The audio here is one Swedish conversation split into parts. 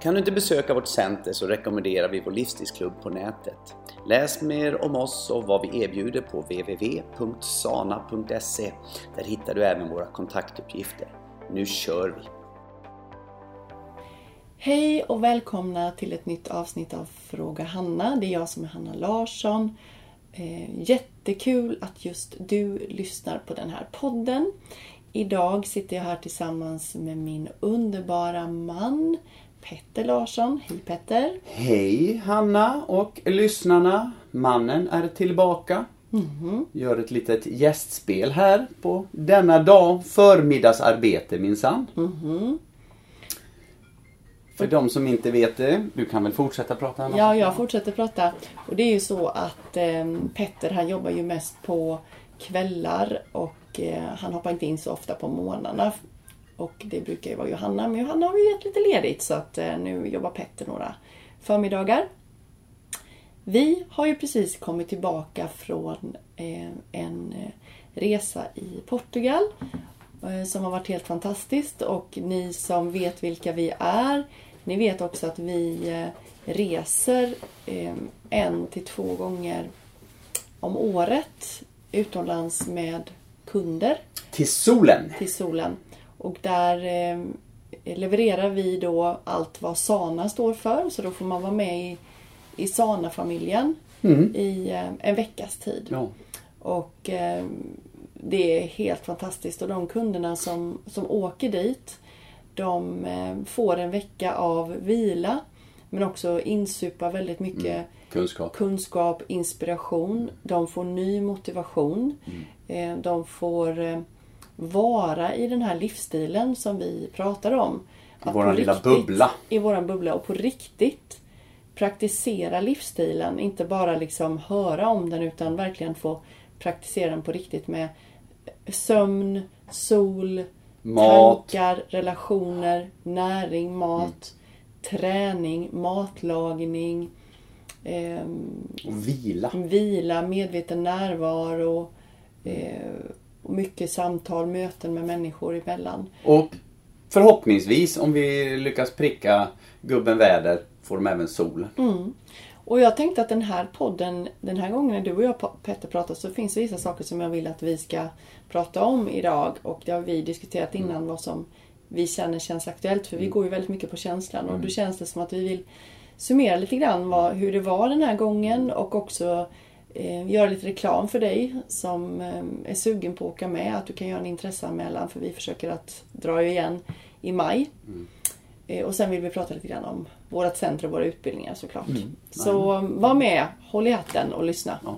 Kan du inte besöka vårt center så rekommenderar vi vår livsstilsklubb på nätet. Läs mer om oss och vad vi erbjuder på www.sana.se. Där hittar du även våra kontaktuppgifter. Nu kör vi! Hej och välkomna till ett nytt avsnitt av Fråga Hanna. Det är jag som är Hanna Larsson. Eh, jättekul att just du lyssnar på den här podden. Idag sitter jag här tillsammans med min underbara man Petter Larsson. Hej Petter! Hej Hanna och lyssnarna! Mannen är tillbaka. Mm. Gör ett litet gästspel här på denna dag. Förmiddagsarbete minsann. Mm. För de som inte vet det, du kan väl fortsätta prata? Hanna? Ja, jag fortsätter prata. Och det är ju så att eh, Petter han jobbar ju mest på kvällar och eh, han hoppar inte in så ofta på morgnarna och det brukar ju vara Johanna, men Johanna har ju gett lite ledigt så att eh, nu jobbar Petter några förmiddagar. Vi har ju precis kommit tillbaka från eh, en eh, resa i Portugal som har varit helt fantastiskt och ni som vet vilka vi är, ni vet också att vi reser en till två gånger om året utomlands med kunder. Till solen! Till solen. Och där eh, levererar vi då allt vad Sana står för. Så då får man vara med i, i Sana-familjen mm. i eh, en veckas tid. Ja. Och eh, det är helt fantastiskt. Och de kunderna som, som åker dit de får en vecka av vila. Men också insupa väldigt mycket mm. kunskap. kunskap, inspiration. De får ny motivation. Mm. De får vara i den här livsstilen som vi pratar om. I vår lilla riktigt, bubbla. I våran bubbla och på riktigt praktisera livsstilen. Inte bara liksom höra om den utan verkligen få praktisera den på riktigt med sömn, sol, mat. tankar, relationer, näring, mat, mm. träning, matlagning. Eh, vila. Vila, medveten närvaro. Eh, och mycket samtal, möten med människor emellan. Och förhoppningsvis om vi lyckas pricka gubben väder får de även sol. Mm. Och jag tänkte att den här podden, den här gången när du och jag Petter pratar så finns det vissa saker som jag vill att vi ska prata om idag. Och det har vi diskuterat innan mm. vad som vi känner känns aktuellt. För vi mm. går ju väldigt mycket på känslan och då mm. känns det som att vi vill summera lite grann vad, hur det var den här gången och också eh, göra lite reklam för dig som eh, är sugen på att åka med. Att du kan göra en intresseanmälan för vi försöker att dra igen i maj. Mm. Eh, och sen vill vi prata lite grann om vårt center och våra utbildningar såklart. Mm. Så var med, håll i hatten och lyssna. Ja.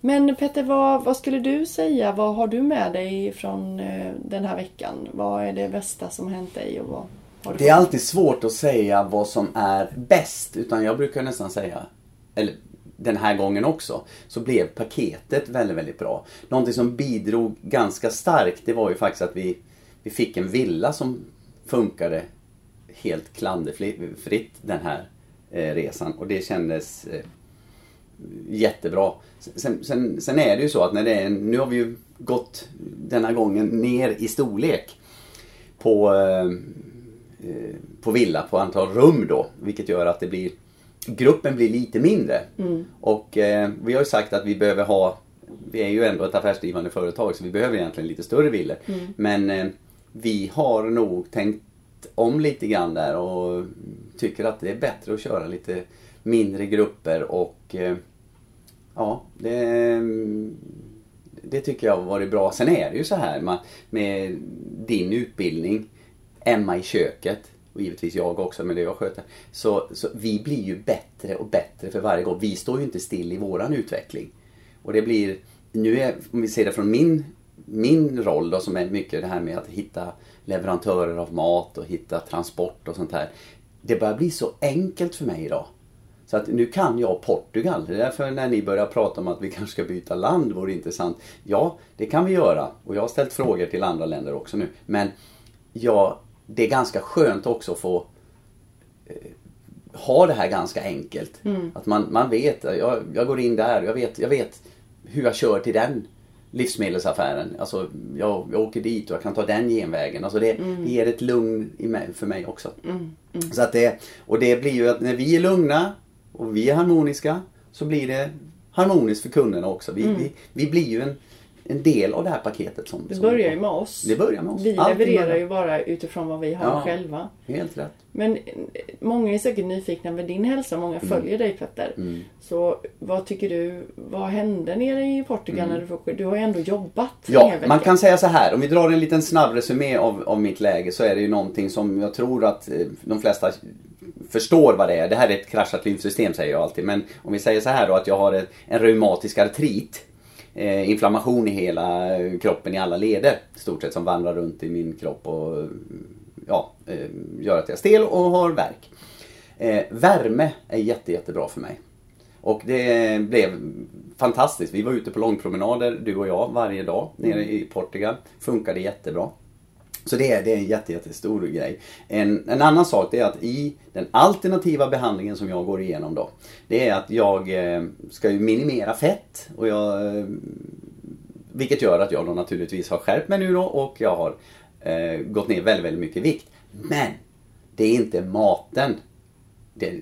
Men Petter, vad, vad, skulle du säga? Vad har du med dig från eh, den här veckan? Vad är det bästa som hänt dig? Och vad det är alltid svårt att säga vad som är bäst. Utan jag brukar nästan säga, eller den här gången också, så blev paketet väldigt, väldigt bra. Någonting som bidrog ganska starkt, det var ju faktiskt att vi, vi fick en villa som funkade helt klanderfritt den här eh, resan och det kändes eh, jättebra. Sen, sen, sen, är det ju så att när det är, nu har vi ju gått denna gången ner i storlek på, eh, eh på villa, på antal rum då, vilket gör att det blir gruppen blir lite mindre. Mm. Och eh, vi har ju sagt att vi behöver ha Vi är ju ändå ett affärsdrivande företag så vi behöver egentligen lite större villor. Mm. Men eh, vi har nog tänkt om lite grann där och tycker att det är bättre att köra lite mindre grupper och eh, Ja, det, det tycker jag har varit bra. Sen är det ju så här med, med din utbildning Emma i köket och givetvis jag också med det jag sköter. Så, så vi blir ju bättre och bättre för varje gång. Vi står ju inte still i våran utveckling. Och det blir, nu är, om vi ser det från min, min roll då som är mycket det här med att hitta leverantörer av mat och hitta transport och sånt här. Det börjar bli så enkelt för mig idag. Så att nu kan jag Portugal. Det är därför när ni börjar prata om att vi kanske ska byta land vore intressant. Ja, det kan vi göra. Och jag har ställt frågor till andra länder också nu. Men jag det är ganska skönt också att få eh, ha det här ganska enkelt. Att man, man vet, jag, jag går in där, jag vet, jag vet hur jag kör till den livsmedelsaffären. Alltså jag, jag åker dit och jag kan ta den genvägen. Alltså det, det ger ett lugn mig, för mig också. Så att det, och det blir ju att när vi är lugna och vi är harmoniska så blir det harmoniskt för kunderna också. Vi, vi, vi blir ju en, en del av det här paketet. Som, Det som börjar ju med oss. Det börjar med oss. Vi Allting levererar börjar- ju bara utifrån vad vi har Ja. själva. Helt rätt. Men eh, många är säkert nyfikna med din hälsa. Många Mm. följer dig Petter. Så vad tycker du, vad hände nere i Portugal när du Du har ju ändå jobbat Mm. Ja, man kan säga så här. Om vi drar en liten snabb resumé av, av mitt läge så är det ju någonting som jag tror att eh, de flesta förstår vad det är. Det här är ett kraschat lymfsystem säger jag alltid. Men om vi säger så här då att jag har en reumatisk artrit. Eh, inflammation i hela eh, kroppen i alla leder. i Stort sett som vandrar runt i min kropp och ja, eh, gör att jag är stel och har värk. Eh, värme är jätte, jättebra för mig. Och det blev fantastiskt. Vi var ute på långpromenader, du och jag, varje dag nere i Portugal. Funkade jättebra. Så det är, det är en jätte, jättestor grej. En, en annan sak det är att i den alternativa behandlingen som jag går igenom då. Det är att jag eh, ska ju minimera fett. Och jag, eh, vilket gör att jag då naturligtvis har skärpt mig nu då och jag har eh, gått ner väldigt, väldigt mycket i vikt. Men det är inte maten. Det,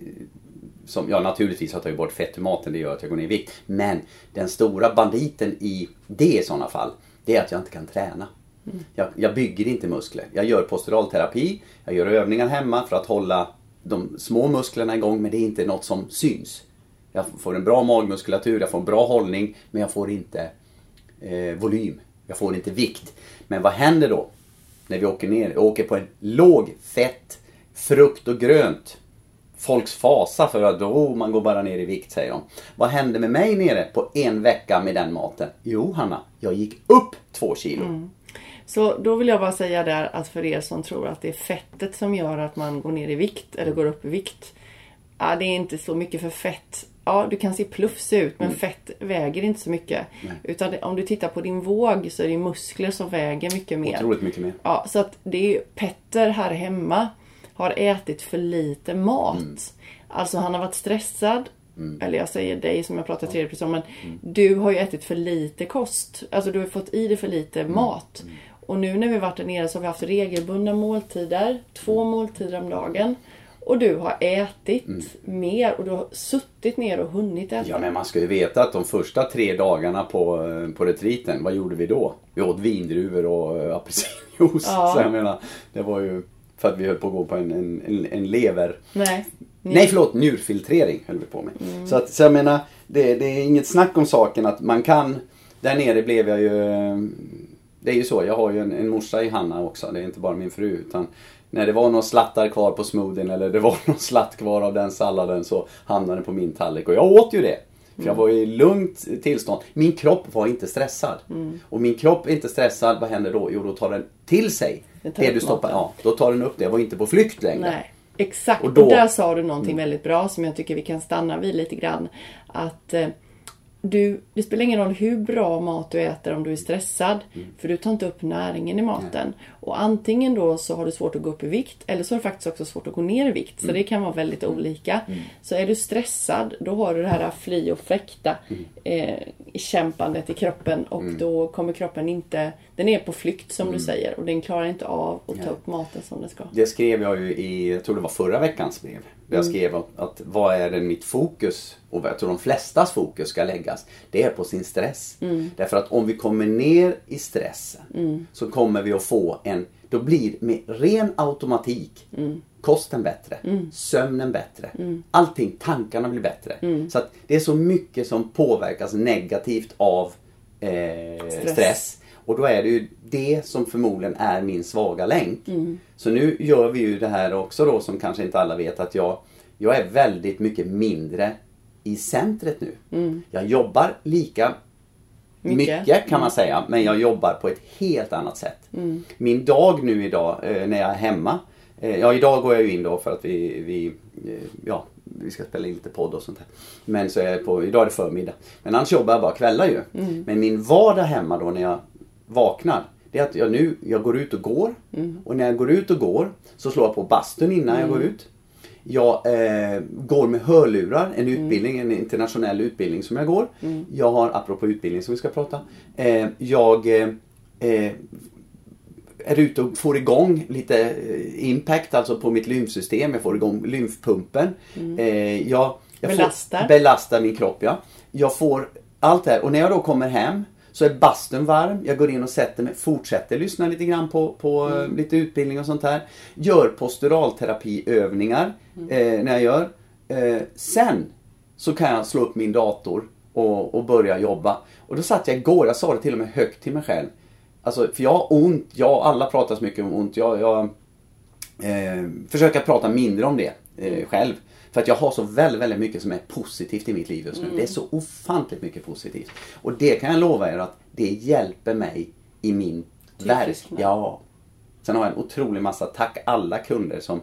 som, ja naturligtvis har jag tagit bort fett ur maten, det gör att jag går ner i vikt. Men den stora banditen i det i sådana fall, det är att jag inte kan träna. Jag, jag bygger inte muskler. Jag gör posturalterapi, jag gör övningar hemma för att hålla de små musklerna igång men det är inte något som syns. Jag får en bra magmuskulatur, jag får en bra hållning men jag får inte eh, volym. Jag får inte vikt. Men vad händer då? När vi åker ner? Jag åker på en låg fett, frukt och grönt. Folks fasa för att oh, man går bara ner i vikt säger de. Vad hände med mig nere på en vecka med den maten? Jo Hanna, jag gick upp två kilo. Mm. Så då vill jag bara säga där att för er som tror att det är fettet som gör att man går ner i vikt eller går upp i vikt. Ja, det är inte så mycket för fett. Ja, du kan se plufsig ut men fett väger inte så mycket. Utan det, om du tittar på din våg så är det muskler som väger mycket mer. Otroligt mycket mer. Ja, så att det är Petter här hemma har ätit för lite mat. Mm. Alltså han har varit stressad. Eller jag säger dig som jag pratar tredje person men Mm. du har ju ätit för lite kost. Alltså du har fått i dig för lite Mm. mat. Och nu när vi varit där nere så har vi haft regelbundna måltider. Två måltider om dagen. Och du har ätit mer och du har suttit ner och hunnit äta. Mm. Ja men man ska ju veta att de första tre dagarna på, eh, på retriten, vad gjorde vi då? Vi åt vindruvor och äh, apelsinjuice. Ja. Så jag menar, det var ju för att vi höll på att gå på en, en, en, en lever... Nej. Nej förlåt, njurfiltrering höll vi på med. Mm. Så, att, så jag menar, det, det är inget snack om saken att man kan... Där nere blev jag ju... Det är ju så, jag har ju en, en morsa i Hanna också. Det är inte bara min fru. Utan när det var några slattar kvar på smoothien eller det var någon slatt kvar av den salladen så hamnade den på min tallrik. Och jag åt ju det. För jag var i lugnt tillstånd. Min kropp var inte stressad. Och min kropp är inte stressad, vad händer då? Jo, då tar den till sig Den tar det du stoppar. Ja, då tar den upp det. Jag var inte på flykt längre. Nej, exakt. Och Och, då- Mm. där sa du någonting väldigt bra som jag tycker vi kan stanna vid lite grann. Att eh, du, det spelar ingen roll hur bra mat du äter om du är stressad. Mm. För du tar inte upp näringen i maten. Och antingen då så har du svårt att gå upp i vikt eller så har du faktiskt också svårt att gå ner i vikt. Så Mm. det kan vara väldigt olika. Så är du stressad då har du det här fly och fläkta Mm. eh, kämpandet i kroppen och då kommer kroppen inte, den är på flykt som Mm. du säger och den klarar inte av att ta upp maten som den ska. Det skrev jag ju i, jag tror det var förra veckans brev. Jag skrev att, att vad är det mitt fokus och jag tror de flestas fokus ska läggas. Det är på sin stress. Därför att om vi kommer ner i stressen så kommer vi att få en, då blir med ren automatik kosten bättre, sömnen bättre, allting, tankarna blir bättre. Så att det är så mycket som påverkas negativt av eh, Stress. stress. Och då är det ju det som förmodligen är min svaga länk. Så nu gör vi ju det här också då som kanske inte alla vet att jag, jag är väldigt mycket mindre i centret nu. Jag jobbar lika mycket, Mycket. kan man säga, men jag jobbar på ett helt annat sätt. Min dag nu idag eh, när jag är hemma Eh, ja, idag går jag ju in då för att vi, vi, eh, ja, vi ska spela in lite podd och sånt här. Men så är jag på, idag är det förmiddag. Men annars jobbar jag bara kvällar ju. Men min vardag hemma då när jag vaknar. Det är att jag nu, jag går ut och går. Och när jag går ut och går så slår jag på bastun innan jag går ut. Jag eh, går med hörlurar, en utbildning, en internationell utbildning som jag går. Jag har, apropå utbildning som vi ska prata. Eh, jag eh, eh, är ute och får igång lite eh, impact alltså på mitt lymfsystem. Jag får igång lymfpumpen. Eh, jag, jag Belastar. Får, belastar min kropp ja. Jag får allt det här och när jag då kommer hem så är bastun varm. Jag går in och sätter mig, fortsätter lyssna lite grann på, på eh, lite utbildning och sånt här. Gör posturalterapiövningar eh, när jag gör. Eh, sen så kan jag slå upp min dator och, och börja jobba. Och då satt jag igår, jag sa det till och med högt till mig själv. Alltså, för jag har ont, jag, alla pratar så mycket om ont. Jag, jag eh, försöker prata mindre om det eh, själv. För att jag har så väldigt, väldigt mycket som är positivt i mitt liv just nu. Det är så ofantligt mycket positivt. Och det kan jag lova er att det hjälper mig i min. Tillfrisknad. Ja. Sen har jag en otrolig massa, tack alla kunder som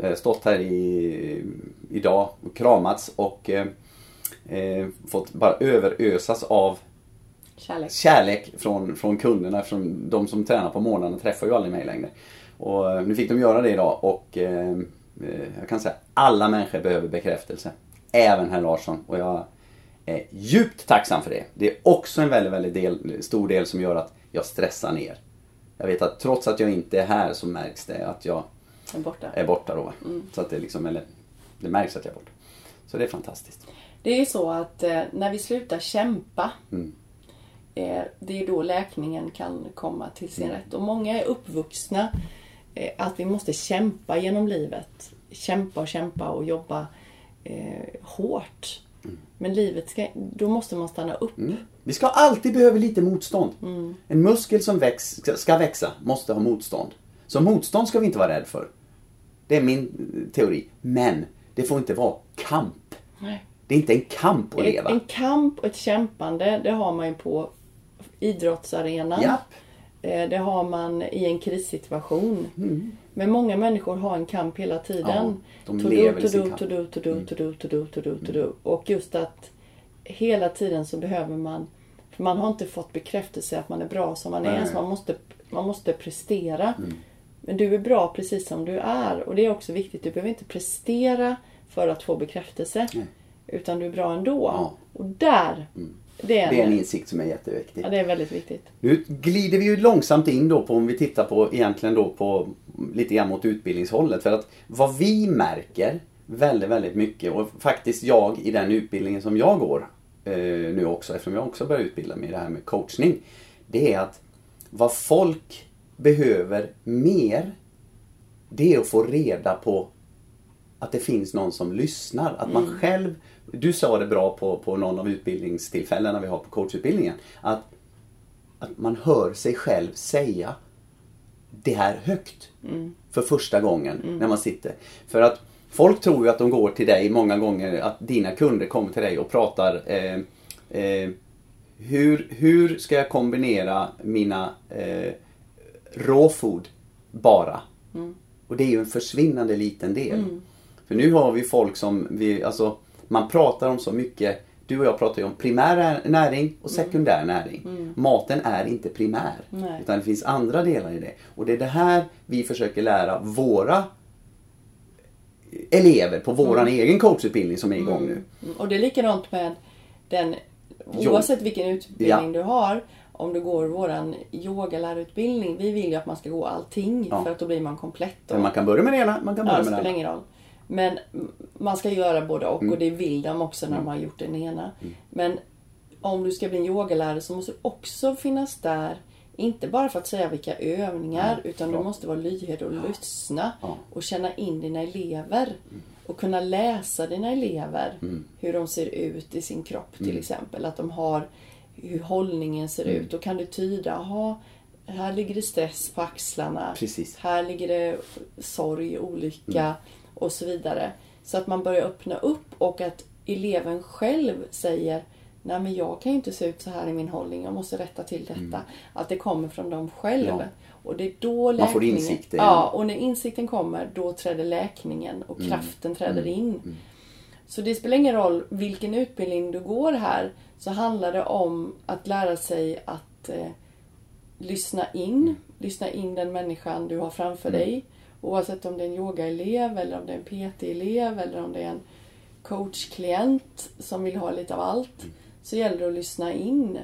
eh, stått här i, idag och kramats och eh, eh, fått bara överösas av Kärlek. kärlek från, från kunderna. Från de som tränar på morgnarna träffar ju aldrig mig längre. Och eh, nu fick de göra det idag och eh, jag kan säga alla människor behöver bekräftelse. Även herr Larsson. Och jag är djupt tacksam för det. Det är också en väldigt, väldigt del, stor del som gör att jag stressar ner. Jag vet att trots att jag inte är här så märks det att jag är borta. är borta då. Så att det liksom, eller det märks att jag är borta. Så det är fantastiskt. Det är så att eh, när vi slutar kämpa Mm. eh, det är då läkningen kan komma till sin rätt. Och många är uppvuxna eh, att vi måste kämpa genom livet. Kämpa och kämpa och jobba eh, hårt. Men livet ska, då måste man stanna upp. Vi ska alltid behöva lite motstånd. En muskel som väx, ska- växa måste ha motstånd. Så motstånd ska vi inte vara rädda för. Det är min eh, teori. Men det får inte vara kamp. Nej. Det är inte en kamp att leva. En kamp och ett kämpande, det har man ju på idrottsarenan. Japp. Eh, Det har man i en krissituation. Men många människor har en kamp hela tiden. Mm. Ja, de lever i sin kamp. to do. Och just att hela tiden så behöver man, för man har inte fått bekräftelse att man är bra som man är. Mm. så man måste, man måste prestera. Men du är bra precis som du är. Och det är också viktigt, du behöver inte prestera för att få bekräftelse. Nej. Utan du är bra ändå. Ja. Och där, det, är Det är en insikt som är jätteviktig. ja, det är väldigt viktigt. Nu glider vi ju långsamt in då på om vi tittar på egentligen då på lite grann mot utbildningshållet. För att vad vi märker väldigt, väldigt mycket och faktiskt jag i den utbildningen som jag går eh, nu också eftersom jag också börjar utbilda mig i det här med coachning. Det är att vad folk behöver mer det är att få reda på att det finns någon som lyssnar. Att man själv, du sa det bra på, på någon av utbildningstillfällena vi har på coachutbildningen. Att, att man hör sig själv säga det här högt. För första gången när man sitter. För att folk tror ju att de går till dig många gånger, att dina kunder kommer till dig och pratar eh, eh, hur, hur ska jag kombinera mina eh, raw food bara? Och det är ju en försvinnande liten del. För nu har vi folk som, vi, alltså, man pratar om så mycket. Du och jag pratar ju om primär näring och sekundär näring. Maten är inte primär. Nej. Utan det finns andra delar i det. Och det är det här vi försöker lära våra elever på våran egen coachutbildning som är igång nu. Mm, Och det är likadant med den, oavsett vilken utbildning Ja. du har. Om du går våran yogalärarutbildning. Vi vill ju att man ska gå allting Ja. för att då blir man komplett. då. Men man kan börja med det ena, man kan Ja, börja det med det andra. Men mm, man ska göra både och Mm. och det vill de också när de har gjort den ena. Men om du ska bli en yogalärare så måste du också finnas där. Inte bara för att säga vilka övningar Nej, utan bra. du måste vara lyhörd och lyssna. Ja. Och känna in dina elever. Och kunna läsa dina elever. Mm. Hur de ser ut i sin kropp till exempel. Att de har hur hållningen ser Mm. ut. Då kan du tyda, aha, här ligger det stress på axlarna. Precis. Här ligger det sorg, olycka Mm. Och så vidare. Så att man börjar öppna upp och att eleven själv säger Nej men jag kan ju inte se ut så här i min hållning, jag måste rätta till detta. Att det kommer från dem själv. Mm. Ja. Och det är då läkningen... Man får insikter, Ja, och när insikten kommer då träder läkningen och Mm. kraften träder in. Så det spelar ingen roll vilken utbildning du går här så handlar det om att lära sig att eh, lyssna in. Mm. Lyssna in den människan du har framför dig. Oavsett om det är en yogaelev eller om det är en PT-elev eller om det är en coachklient som vill ha lite av allt. Mm. Så gäller det att lyssna in.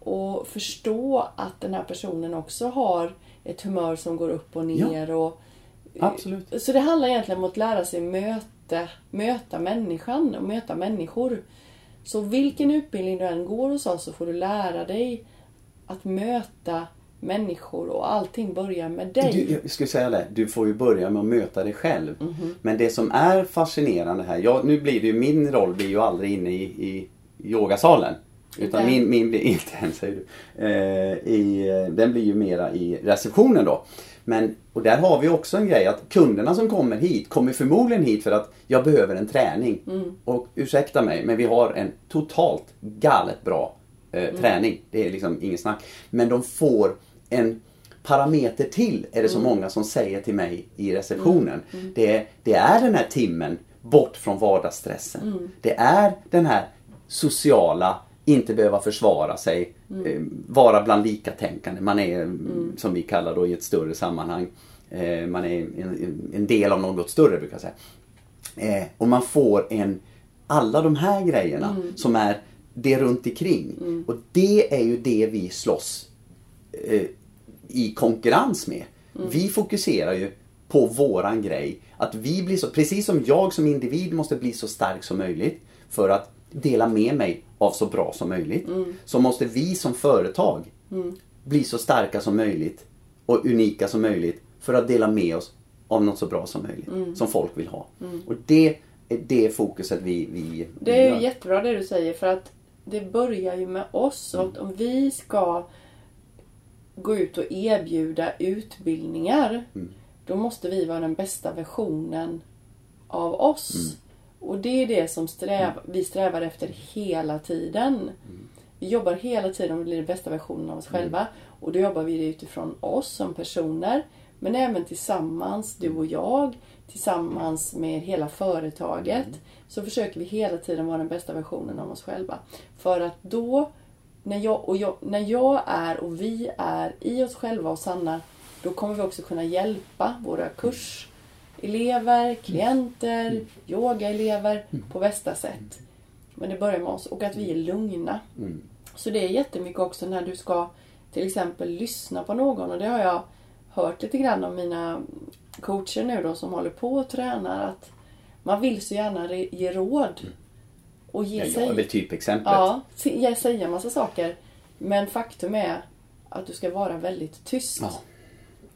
Och förstå att den här personen också har ett humör som går upp och ner. Och, Absolut. så det handlar egentligen om att lära sig möta, möta människan och möta människor. Så vilken utbildning du än går hos oss så får du lära dig att möta människor och allting börjar med dig. Du, jag skulle säga det, du får ju börja med att möta dig själv. Mhm. Men det som är fascinerande här, jag, nu blir det ju, min roll blir ju aldrig inne i, i yogasalen. Utan min, min blir, inte än säger du. Eh, i, eh, den blir ju mera i receptionen då. Men, och där har vi också en grej att kunderna som kommer hit kommer förmodligen hit för att jag behöver en träning. Och ursäkta mig, men vi har en totalt galet bra eh, träning. Det är liksom inget snack. Men de får en parameter till, är det så många som säger till mig i receptionen. Det, är- det är den här timmen bort från vardagsstressen. Det är den här sociala, inte behöva försvara sig, eh, vara bland likatänkande. Man är, mm. som vi kallar då i ett större sammanhang, eh, man är en, en del av något större brukar jag säga. Eh, och man får en, alla de här grejerna som är det runt omkring. Och det är ju det vi slåss i konkurrens med. Vi fokuserar ju på våran grej. Att vi blir så, precis som jag som individ måste bli så stark som möjligt för att dela med mig av så bra som möjligt. Så måste vi som företag bli så starka som möjligt och unika som möjligt för att dela med oss av något så bra som möjligt. Som folk vill ha. Och det är det fokuset vi, vi Det är gör. jättebra det du säger för att det börjar ju med oss. Och att om vi ska gå ut och erbjuda utbildningar då måste vi vara den bästa versionen av oss. Och det är det som sträv, vi strävar efter hela tiden. Vi jobbar hela tiden med att bli den bästa versionen av oss själva. Och då jobbar vi utifrån oss som personer. Men även tillsammans, du och jag, tillsammans med hela företaget. Så försöker vi hela tiden vara den bästa versionen av oss själva. För att då, när jag, och jag, när jag är och vi är i oss själva och sanna, då kommer vi också kunna hjälpa våra kurselever, klienter, yogaelever på bästa sätt. Men det börjar med oss och att vi är lugna. Så det är jättemycket också när du ska till exempel lyssna på någon och det har jag hört lite grann av mina coacher nu då som håller på och tränar att man vill så gärna ge råd. Och ge Ja, jag sig. är väl typexemplet. Ja, jag säger en massa saker. Men faktum är att du ska vara väldigt tyst. Ja.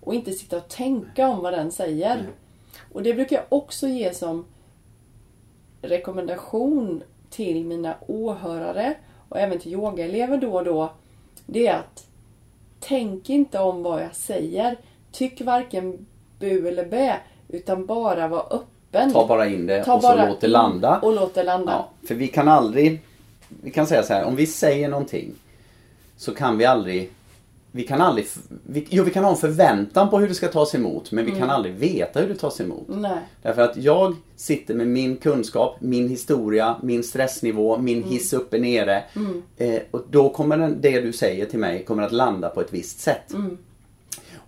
Och inte sitta och tänka om vad den säger. Och det brukar jag också ge som rekommendation till mina åhörare och även till yogaelever då och då. Det är att tänk inte om vad jag säger. Tyck varken bu eller bä. Utan bara var öppen. Ta bara in det Ta och så låt det landa. Och låt det landa. Ja, för vi kan aldrig, vi kan säga så här, om vi säger någonting så kan vi aldrig, vi kan aldrig, vi, jo vi kan ha en förväntan på hur det ska tas emot men vi kan aldrig veta hur det tas emot. Nej. Därför att jag sitter med min kunskap, min historia, min stressnivå, min hiss uppe nere. Eh, och då kommer den, det du säger till mig kommer att landa på ett visst sätt.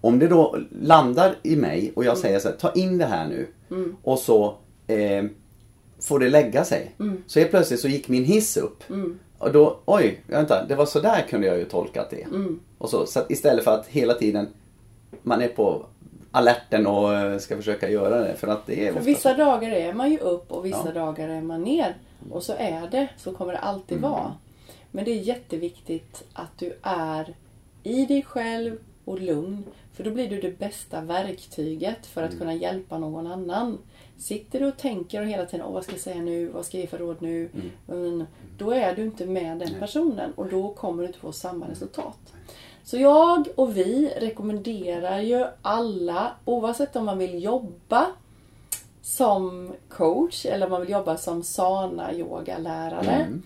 Om det då landar i mig och jag säger så här, ta in det här nu. Och så eh, får det lägga sig. Så helt plötsligt så gick min hiss upp. Och då, oj, vänta, det var så där kunde jag ju tolkat det. Och så, så istället för att hela tiden man är på alerten och eh, ska försöka göra det. För att det är vissa så. dagar är man ju upp och vissa Ja. dagar är man ner. Och så är det. Så kommer det alltid vara. Men det är jätteviktigt att du är i dig själv och lugn. För då blir du det bästa verktyget för att kunna hjälpa någon annan. Sitter du och tänker och hela tiden Åh, vad ska jag säga nu? Vad ska jag ge för råd nu? Men, då är du inte med den personen och då kommer du inte få samma resultat. Så jag och vi rekommenderar ju alla, oavsett om man vill jobba som coach eller om man vill jobba som sana yogalärare.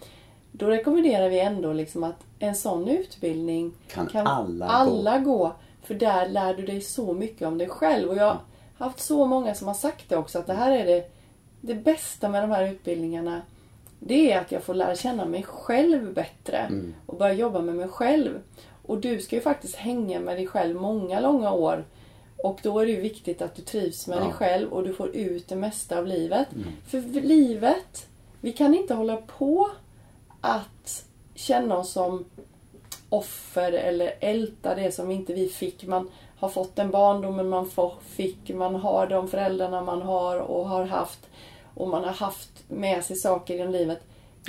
Då rekommenderar vi ändå liksom att en sån utbildning Kan alla gå. alla gå. För där lär du dig så mycket om dig själv. Och jag har haft så många som har sagt det också att det här är det, det bästa med de här utbildningarna. Det är att jag får lära känna mig själv bättre och börja jobba med mig själv. Och du ska ju faktiskt hänga med dig själv många långa år. Och då är det ju viktigt att du trivs med Ja. dig själv och du får ut det mesta av livet. För livet, vi kan inte hålla på att känna oss som offer eller älta det som inte vi fick. Man har fått den barndomen man fick, man har de föräldrarna man har och har haft. Och man har haft med sig saker genom livet.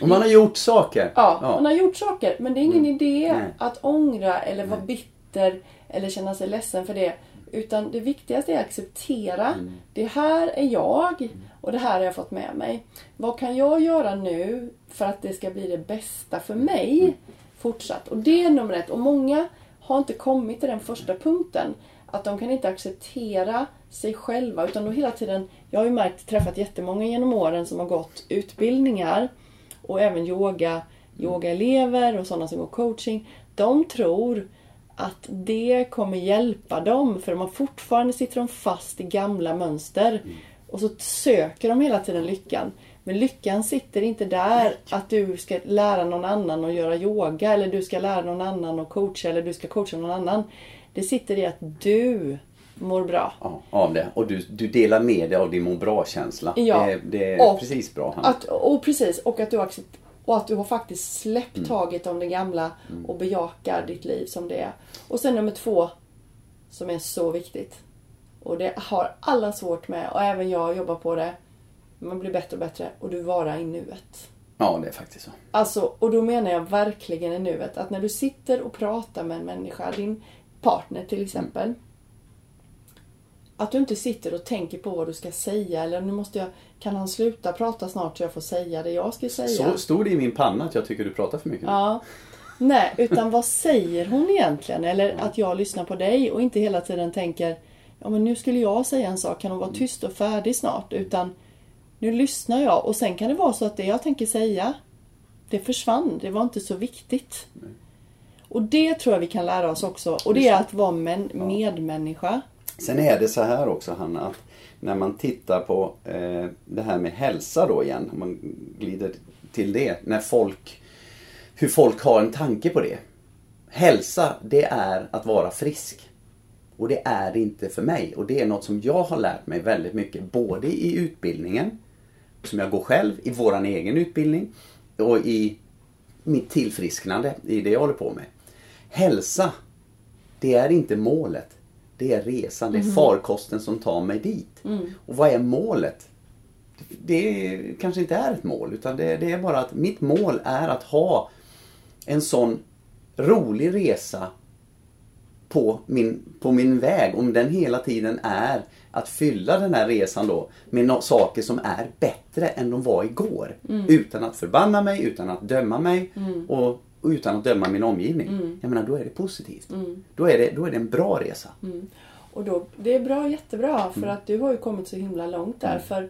Och man har gjort saker. Ja, man har gjort saker. Men det är ingen idé Mm. Nej. att ångra eller vara bitter eller känna sig ledsen för det. Utan det viktigaste är att acceptera. Mm. Det här är jag och det här har jag fått med mig. Vad kan jag göra nu för att det ska bli det bästa för mig Mm. fortsatt? Och det är nummer ett. Och många har inte kommit till den första punkten. Att de kan inte acceptera sig själva utan då hela tiden, jag har ju märkt, träffat jättemånga genom åren som har gått utbildningar och även yoga, yogaelever och sådana som går coaching. De tror att det kommer hjälpa dem för de har fortfarande sitter de fast i gamla mönster. Och så söker de hela tiden lyckan. Men lyckan sitter inte där att du ska lära någon annan att göra yoga eller du ska lära någon annan att coacha eller du ska coacha någon annan. Det sitter i att du mår bra. Ja, av det. Och du, du delar med dig av din må bra-känsla. Ja. Det, det är Och precis bra. Att, och precis, och att du accept- och att du har faktiskt släppt Mm. taget om det gamla och bejakar ditt liv som det är. Och sen nummer två, som är så viktigt. Och det har alla svårt med och även jag jobbar på det. Man blir bättre och bättre och du vara i nuet. Ja, det är faktiskt så. Alltså, och då menar jag verkligen i nuet. Att när du sitter och pratar med en människa, din partner till exempel. Att du inte sitter och tänker på vad du ska säga eller nu måste jag, kan han sluta prata snart så jag får säga det jag ska säga. Så stod det i min panna att jag tycker du pratar för mycket. Ja. Nej, utan vad säger hon egentligen? Eller att jag lyssnar på dig och inte hela tiden tänker Ja men nu skulle jag säga en sak, kan hon vara tyst och färdig snart? Utan nu lyssnar jag och sen kan det vara så att det jag tänker säga Det försvann, det var inte så viktigt. Och det tror jag vi kan lära oss också. Och det är att vara men- medmänniska. Sen är det så här också Hanna, att när man tittar på eh, det här med hälsa då igen, om man glider till det, när folk, hur folk har en tanke på det. Hälsa, det är att vara frisk. Och det är det inte för mig. Och det är något som jag har lärt mig väldigt mycket, både i utbildningen, som jag går själv, i våran egen utbildning och i mitt tillfrisknande, i det jag håller på med. Hälsa, det är inte målet. Det är resan, det är farkosten som tar mig dit. Och vad är målet? Det kanske inte är ett mål utan det, det är bara att mitt mål är att ha en sån rolig resa på min, på min väg. Om den hela tiden är att fylla den här resan då med no saker som är bättre än de var igår. Utan att förbanna mig, utan att döma mig och, och utan att döma min omgivning. Jag menar, då är det positivt. Då, är det, då är det en bra resa. Och då, det är bra, jättebra för Mm. att du har ju kommit så himla långt där. För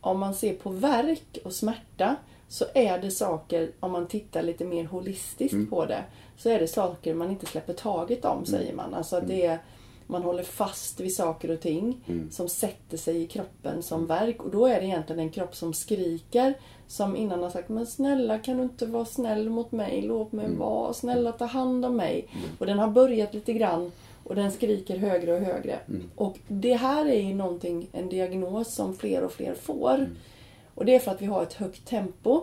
om man ser på verk och smärta så är det saker, om man tittar lite mer holistiskt Mm. på det, så är det saker man inte släpper taget om säger man. Alltså att det är, man håller fast vid saker och ting Mm. som sätter sig i kroppen som verk. Och då är det egentligen en kropp som skriker. Som innan har sagt, men snälla kan du inte vara snäll mot mig? Låt Mm. mig vara. Snälla ta hand om mig. Och den har börjat lite grann och den skriker högre och högre. Mm. Och det här är ju någonting, en diagnos som fler och fler får. Mm. Och det är för att vi har ett högt tempo.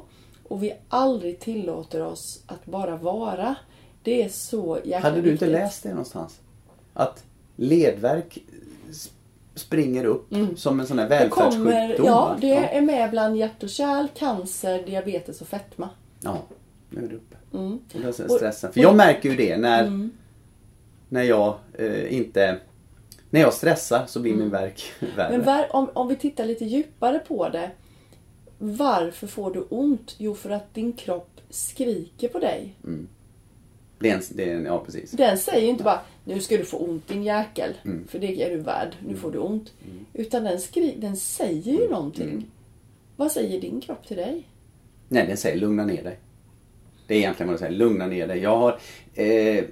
Och vi aldrig tillåter oss att bara vara. Det är så jäkla Hade du inte läst det någonstans? Att ledvärk s- springer upp som en sån här Mm. Det välfärdssjukdom? kommer, ja, det är med bland hjärt och kärl, cancer, diabetes och fetma. Ja, nu är det uppe. Mm. Och det är stressen. För jag märker ju det när, när jag eh, inte... När jag stressar så blir min värk värre. Mm. Men var, om, om vi tittar lite djupare på det. Varför får du ont? Jo, för att din kropp skriker på dig. det är en, det är en, ja, precis. Den säger ju inte bara nu ska du få ont din jäkel. Mm. För det är du värd. Nu får du ont. Utan den, skri, den säger ju någonting. Mm. Vad säger din kropp till dig? Nej, den säger lugna ner dig. Det är egentligen vad jag säger. Lugna ner dig. Jag har... Eh,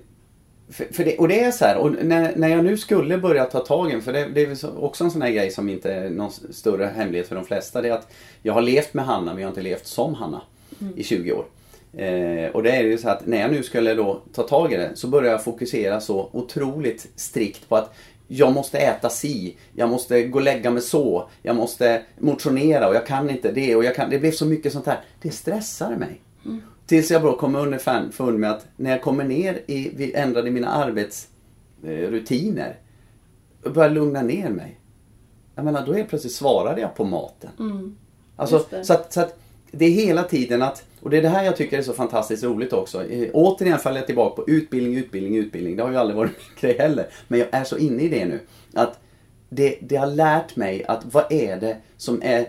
för, för det, och det är så här, och när, när jag nu skulle börja ta tag i för det, det är så- också en sån här grej som inte är någon större hemlighet för de flesta. Det är att jag har levt med Hanna men jag har inte levt som Hanna i 20 år. Eh, och det är ju så att när jag nu skulle då ta tag i det så börjar jag fokusera så otroligt strikt på att jag måste äta si, jag måste gå och lägga mig så, jag måste motionera och jag kan inte det och jag kan, det blev så mycket sånt här. Det stressade mig. Tills jag då kom underfund med att när jag kommer ner i, vi ändrade mina arbetsrutiner och började lugna ner mig. Jag menar, då är plötsligt svarade jag på maten. Alltså, Just det. så att, så att det är hela tiden att, och det är det här jag tycker är så fantastiskt roligt också. Eh, återigen faller jag tillbaka på utbildning, utbildning, utbildning. Det har ju aldrig varit min grej heller. Men jag är så inne i det nu. Att det, det har lärt mig att vad är det som är,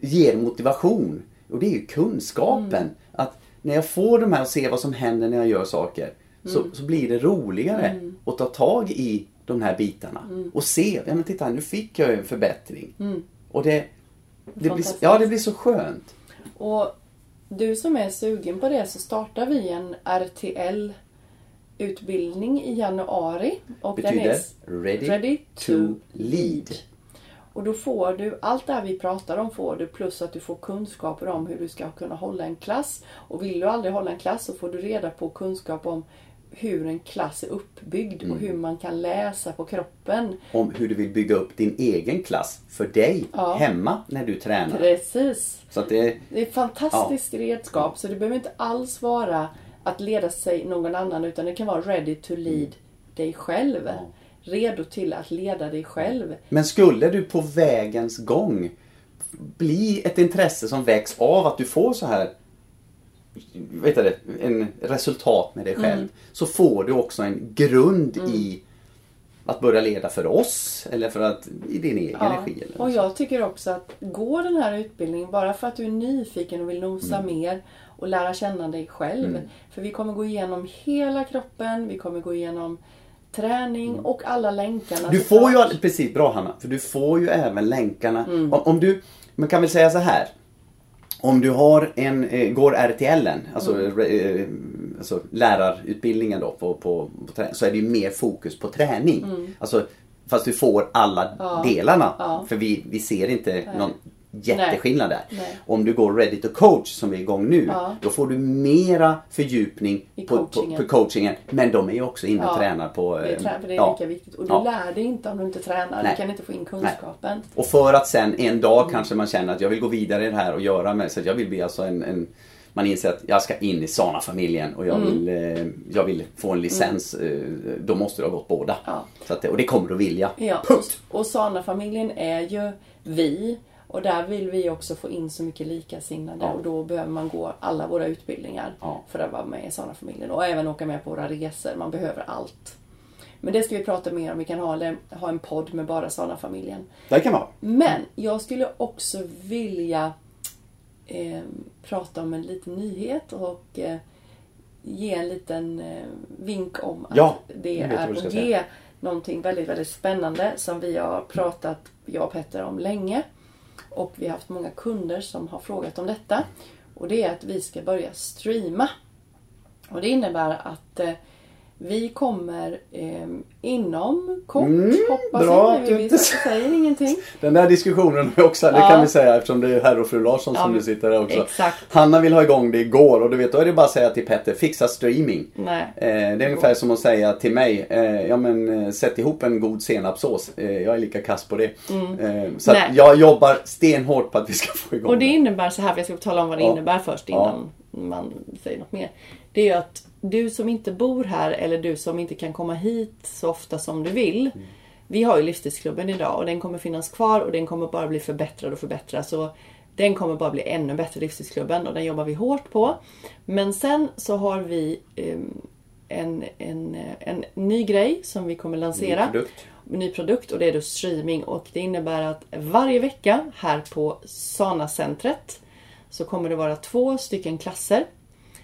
ger motivation? Och det är ju kunskapen. Att när jag får de här och ser vad som händer när jag gör saker. Så, så blir det roligare att ta tag i de här bitarna. Och se, ja men titta nu fick jag ju en förbättring. Och det, det, blir, ja, det blir så skönt. Och du som är sugen på det så startar vi en RTL utbildning i januari. Och den Betyder är ready, ready to lead. Och då får du allt det här vi pratar om får du plus att du får kunskaper om hur du ska kunna hålla en klass. Och vill du aldrig hålla en klass så får du reda på kunskap om hur en klass är uppbyggd Mm. och hur man kan läsa på kroppen. Om hur du vill bygga upp din egen klass för dig Ja. hemma när du tränar. Precis. Så det, Det är ett fantastiskt redskap så det behöver inte alls vara att leda sig någon annan utan det kan vara ready to lead dig själv. Redo till att leda dig själv. men skulle du på vägens gång bli ett intresse som väcks av att du får så här vet det, en resultat med dig själv. Mm. Så får du också en grund i att börja leda för oss eller för att i din egen Ja, energi. Eller och jag tycker också att gå den här utbildningen bara för att du är nyfiken och vill nosa Mm. mer och lära känna dig själv. För vi kommer gå igenom hela kroppen, vi kommer gå igenom träning och alla länkarna. Mm. Du får ju, precis bra Hanna, för du får ju även länkarna. Mm. Om, om du, man kan väl säga så här. Om du har en, eh, går RTLen, alltså, Mm. eh, alltså lärarutbildningen då på, på, på så är det ju mer fokus på träning. Alltså, fast du får alla Mm. Ja. delarna. Ja. För vi, vi ser inte någon jätteskillnad där. Nej. Om du går Ready to coach som är igång nu, Ja. då får du mera fördjupning på, på, coachingen. på coachingen. Men de är ju också inne och Ja, tränar på... Det är, eh, för det är ja. lika viktigt. Och du Ja. lär dig inte om du inte tränar. Nej. Du kan inte få in kunskapen. Och för att sen en dag Mm. kanske man känner att jag vill gå vidare i det här och göra med, så att jag vill bli alltså en, en man inser att jag ska in i Sana-familjen och jag, Mm. vill, eh, jag vill få en licens. Eh, då måste du ha gått båda. Ja. Så att, och det kommer du vilja. Ja, Punkt! och, och Sana-familjen är ju vi. Och där vill vi också få in så mycket likasinnade Ja. och då behöver man gå alla våra utbildningar Ja. för att vara med i Sana-familjen. Och även åka med på våra resor. Man behöver allt. Men det ska vi prata mer om. Vi kan ha, ha en podd med bara Sana-familjen. Det kan vara. Men jag skulle också vilja eh, prata om en liten nyhet och eh, ge en liten eh, vink om att Ja, det är på G säga. någonting väldigt, väldigt spännande som vi har pratat, jag och Petter, om länge. Och vi har haft många kunder som har frågat om detta. Och det är att vi ska börja streama. Och det innebär att eh, vi kommer eh, inom kort, Mm, hoppas bra jag. Vi, vi inte- säger ingenting. Den där diskussionen också, det Ja. kan vi säga eftersom det är herr och fru Larsson som Ja, du sitter här också. exakt. Hanna vill ha igång det igår och du vet, då är det bara att säga till Petter, fixa streaming. Nej. Eh, det är ungefär som att säga till mig, eh, ja men eh, sätt ihop en god senapssås. Eh, jag är lika kass på det. Eh, så jag jobbar stenhårt på att vi ska få igång Och det det. innebär så här, för jag ska tala om vad det Ja. innebär först innan man säger något mer. Det är ju att du som inte bor här eller du som inte kan komma hit så ofta som du vill. Vi har ju Livstidsklubben idag och den kommer finnas kvar och den kommer bara bli förbättrad och förbättrad. Så den kommer bara bli ännu bättre, Livstidsklubben, och den jobbar vi hårt på. Men sen så har vi ehm, en, en, en ny grej som vi kommer lansera Ny produkt. ny produkt och det är då streaming och det innebär att varje vecka här på Sana-centret så kommer det vara två stycken klasser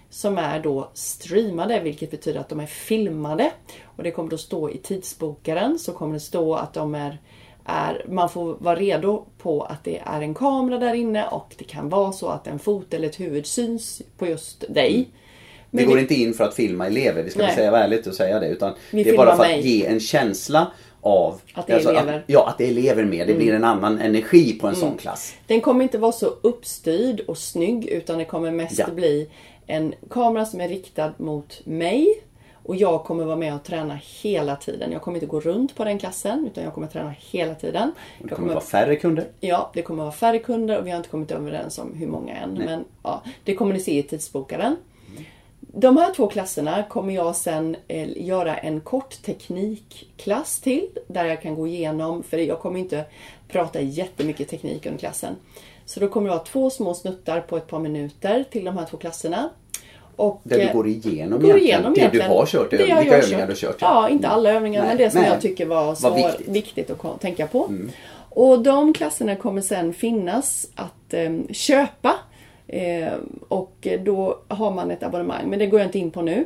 som är då streamade vilket betyder att de är filmade. Och det kommer då stå i tidsbokaren så kommer det stå att de är, är man får vara redo på att det är en kamera där inne och det kan vara så att en fot eller ett huvud syns på just dig. Vi Men går vi- inte in för att filma elever, vi ska Nej. väl säga ärligt och säga det. Utan Vi det är bara för att mig. ge en känsla av alltså, Att det är elever. Att, ja, att det är elever med. Det blir en annan energi på en sån klass. Den kommer inte vara så uppstyrd och snygg utan det kommer mest Ja. bli en kamera som är riktad mot mig. Och jag kommer vara med och träna hela tiden. Jag kommer inte gå runt på den klassen utan jag kommer träna hela tiden. Det Jag kommer vara färre kunder. Ja, det kommer vara färre kunder och vi har inte kommit överens om hur många än. Men ja, det kommer ni se i tidsbokaren. De här två klasserna kommer jag sen eh, göra en kort teknikklass till. Där jag kan gå igenom, för jag kommer inte prata jättemycket teknik under klassen. Så då kommer det vara två små snuttar på ett par minuter till de här två klasserna. Och, Där eh, du går igenom, går igenom det du har kört. Det vilka jag övningar du har kört. Ja, inte alla övningar Nej, men det som nej. jag tycker var, så Var viktigt. viktigt. att tänka på. Och de klasserna kommer sen finnas att eh, köpa. Eh, och då har man ett abonnemang, men det går jag inte in på nu.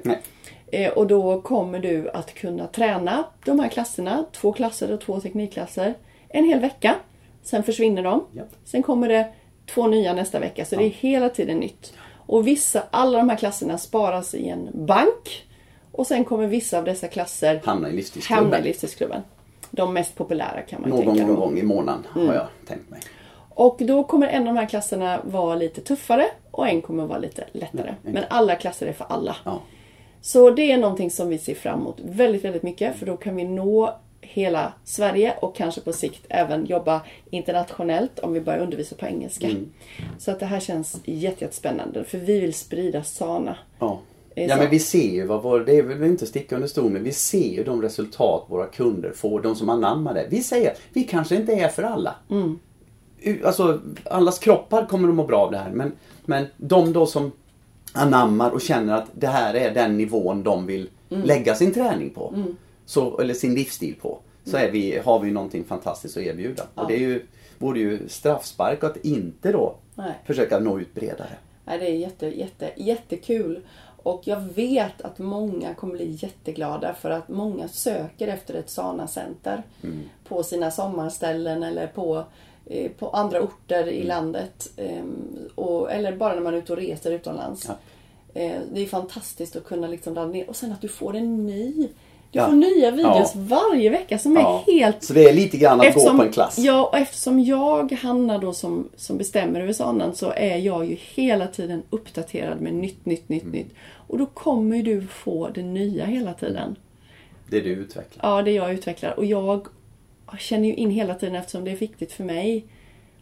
Eh, och då kommer du att kunna träna de här klasserna, två klasser och två teknikklasser, en hel vecka. Sen försvinner de. Japp. Sen kommer det två nya nästa vecka, så det är hela tiden nytt. Och vissa, alla de här klasserna sparas i en bank. Och sen kommer vissa av dessa klasser Hamna i livstidsklubben. hamna i livstidsklubben. De mest populära kan man Någon tänka då. gång i månaden har jag tänkt mig. Och då kommer en av de här klasserna vara lite tuffare och en kommer vara lite lättare. Men alla klasser är för alla. Ja. Så det är någonting som vi ser fram emot väldigt, väldigt mycket. För då kan vi nå hela Sverige och kanske på sikt även jobba internationellt om vi börjar undervisa på engelska. Så att det här känns jätte- jättespännande. För vi vill sprida Sana. Ja. Det Ja men vi ser ju vad vår, det är väl inte sticka under stol men vi ser ju de resultat våra kunder får, de som anammar det. Vi säger, vi kanske inte är för alla. Mm. Alltså, allas kroppar kommer att må bra av det här men, men de då som anammar och känner att det här är den nivån de vill Mm. lägga sin träning på. Så, eller sin livsstil på. Så Mm. är vi, har vi någonting fantastiskt att erbjuda. Och det är ju, vore ju straffspark att inte då Nej. försöka nå ut bredare. Nej, det är jätte, jätte, jättekul. Och jag vet att många kommer bli jätteglada för att många söker efter ett Sana-center på sina sommarställen eller på, eh, på andra orter i landet. Ehm, och, eller bara när man är ute och reser utomlands. Ja. Eh, det är fantastiskt att kunna liksom ladda ner och sen att du får en ny. Ja. får nya videos Ja. varje vecka som är Ja. helt Så det är lite grann att gå på en klass. Ja, och eftersom jag, Hanna då som, som bestämmer över sanan så är jag ju hela tiden uppdaterad med nytt, nytt, nytt, Mm. nytt. Och då kommer ju du få det nya hela tiden. Det du utvecklar. Ja, det jag utvecklar. Och jag känner ju in hela tiden eftersom det är viktigt för mig.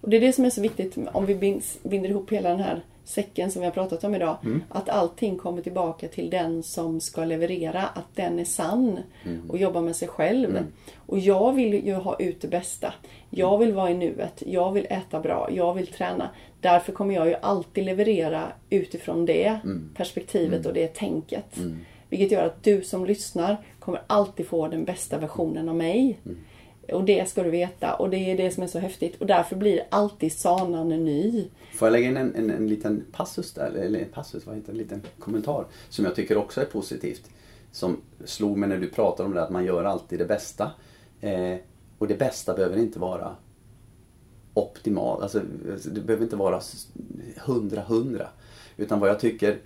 Och det är det som är så viktigt om vi binds, binder ihop hela den här säcken som vi har pratat om idag. Att allting kommer tillbaka till den som ska leverera, att den är sann och jobbar med sig själv. Och jag vill ju ha ut det bästa. Jag vill vara i nuet, jag vill äta bra, jag vill träna. Därför kommer jag ju alltid leverera utifrån det perspektivet och det tänket. Vilket gör att du som lyssnar kommer alltid få den bästa versionen av mig. Och det ska du veta. Och det är det som är så häftigt. Och därför blir alltid sanan ny. Får jag lägga in en, en, en liten passus där, eller passus, vad heter det, en liten kommentar som jag tycker också är positivt. Som slog mig när du pratade om det, att man gör alltid det bästa. Eh, och det bästa behöver inte vara optimalt, alltså det behöver inte vara hundra hundra. Utan vad jag tycker,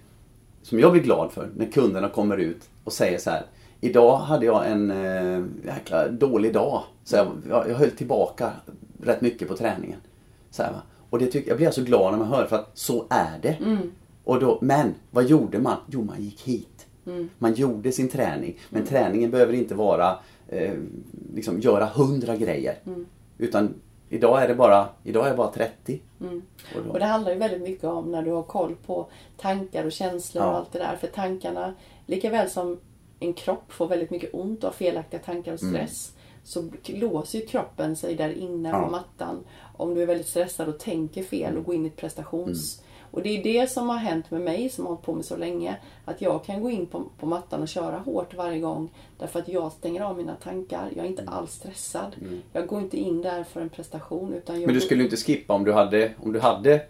som jag blir glad för, när kunderna kommer ut och säger så här. Idag hade jag en eh, jäkla dålig dag. Så jag, jag, jag höll tillbaka rätt mycket på träningen. Så här, va? Och det tycker, jag blir så glad när man hör för att så är det. Och då, men vad gjorde man? Jo, man gick hit. Man gjorde sin träning. Men träningen behöver inte vara eh, liksom göra hundra grejer. Utan idag är det bara, idag är det bara 30. Och då, Och det handlar ju väldigt mycket om när du har koll på tankar och känslor och Ja. allt det där. För tankarna, lika väl som en kropp får väldigt mycket ont av felaktiga tankar och stress. Så låser ju kroppen sig där inne Ja. på mattan. Om du är väldigt stressad och tänker fel och går in i ett prestations... Och det är det som har hänt med mig som har hållit på med så länge. Att jag kan gå in på, på mattan och köra hårt varje gång. Därför att jag stänger av mina tankar. Jag är inte alls stressad. Jag går inte in där för en prestation. Utan Men du skulle ju inte skippa om du hade, om du hade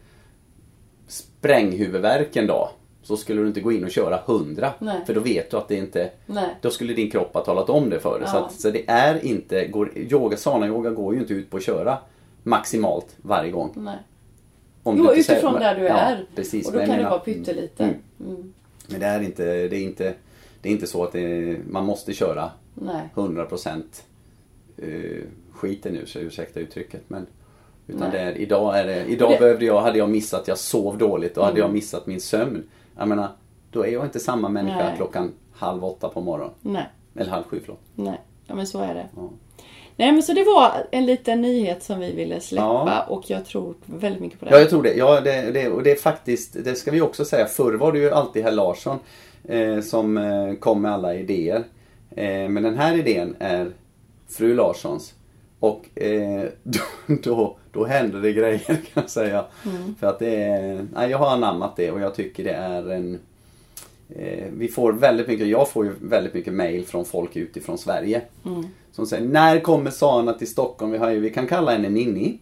spränghuvudvärk en dag. Så skulle du inte gå in och köra 100. Nej. För då vet du att det inte... Nej. Då skulle din kropp ha talat om det för dig. Så, Ja. att, så det är inte... Går, yoga, sana yoga går ju inte ut på att köra maximalt varje gång. Nej. Om Jo, utifrån säger- där du ja, är. Precis, och då kan det menar- vara pyttelite. Mm. Mm. Men det är inte, det är inte, det är inte så att det, man måste köra Nej. 100% uh, skiten nu, så ursäkta uttrycket. Men, utan Nej. det är, idag är det, idag Det- behövde jag, hade jag missat, jag sov dåligt och hade Mm. jag missat min sömn. Jag menar, då är jag inte samma människa Nej. klockan halv åtta på morgonen. Nej. Eller halv sju förlåt. Nej. Ja men så är det. Ja. Nej men så det var en liten nyhet som vi ville släppa Ja. och jag tror väldigt mycket på det. Ja, jag tror det. Ja, det, det. Och det är faktiskt, det ska vi också säga, förr var det ju alltid herr Larsson eh, som eh, kom med alla idéer. Eh, men den här idén är fru Larssons. Och eh, då, då, då händer det grejer kan jag säga. För att det är, nej, jag har anammat det och jag tycker det är en eh, Vi får väldigt mycket, jag får ju väldigt mycket mail från folk utifrån Sverige. Som säger, när kommer Sana till Stockholm? Vi, har ju, vi kan kalla henne Ninni.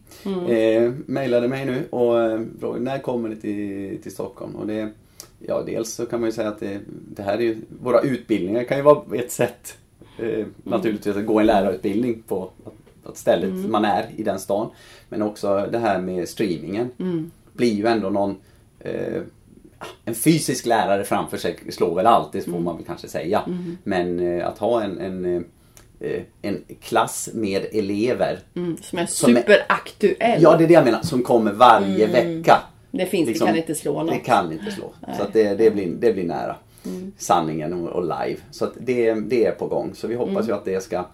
Eh, mailade mig nu och eh, frågade, när kommer ni till, till Stockholm? Och det, ja, dels så kan man ju säga att det, det här är ju, våra utbildningar kan ju vara ett sätt eh, naturligtvis att gå en lärarutbildning på att, att stället man är i den stan. Men också det här med streamingen. Blir ju ändå någon eh, en fysisk lärare framför sig slår väl alltid, får man väl kanske säga. Men eh, att ha en, en, eh, en klass med elever. Mm, som är Som är- superaktuell. Ja, det är det jag menar. Som kommer varje vecka. Det finns, Liksom, det kan inte slå något. Det kan inte slå. Så att det, det, blir, det blir nära sanningen och, och live. Så det, det är på gång. Så vi hoppas ju att det ska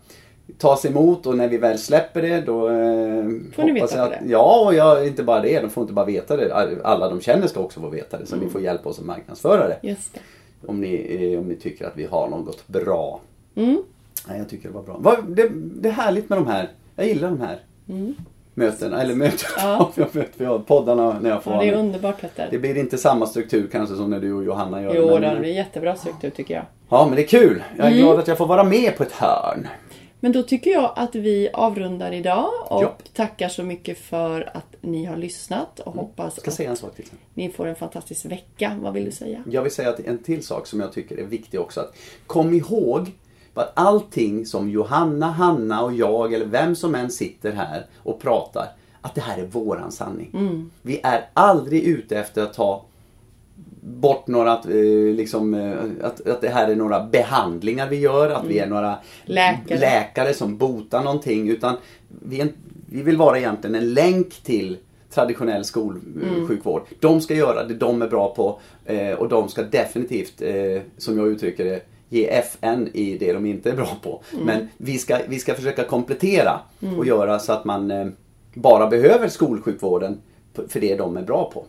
tas emot och när vi väl släpper det då eh, Får ni veta att, det. Ja, och jag, inte bara det. De får inte bara veta det. Alla de känner ska också få veta det. Så ni får hjälpa oss att marknadsföra det. Just det. Om ni, eh, om ni tycker att vi har något bra. Mm. Nej, jag tycker det var bra. Det, det är härligt med de här. Jag gillar de här mötena. Eller mötena. Ja. jag poddarna när jag får Ja, det är underbart Petter. Det blir inte samma struktur kanske som när du och Johanna gör Jo, det blir jättebra struktur tycker jag. Ja, men det är kul. Jag är Mm. glad att jag får vara med på ett hörn. Men då tycker jag att vi avrundar idag och Ja. tackar så mycket för att ni har lyssnat och hoppas Jag ska att säga en sak till. ni får en fantastisk vecka. Vad vill du säga? Jag vill säga att en till sak som jag tycker är viktig också. Att kom ihåg att allting som Johanna, Hanna och jag eller vem som än sitter här och pratar. Att det här är våran sanning. Vi är aldrig ute efter att ta bort några, eh, liksom, eh, att, att det här är några behandlingar vi gör, att vi är några Läkare. läkare som botar någonting. Utan vi, en- vi vill vara egentligen en länk till traditionell skolsjukvård. De ska göra det de är bra på eh, och de ska definitivt, som jag uttrycker det, ge FN i det de inte är bra på. Men vi ska, vi ska försöka komplettera och göra så att man bara behöver skolsjukvården för det de är bra på.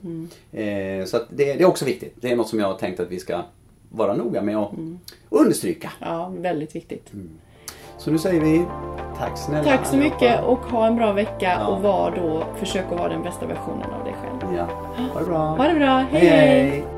Eh, så det, det är också viktigt. Det är något som jag har tänkt att vi ska vara noga med att understryka. Ja, väldigt viktigt. Så nu säger vi tack snälla Tack så mycket och ha en bra vecka Ja. och var då, försök att vara den bästa versionen av dig själv. Ja, ha det bra. Ha det bra, hej! hej! hej.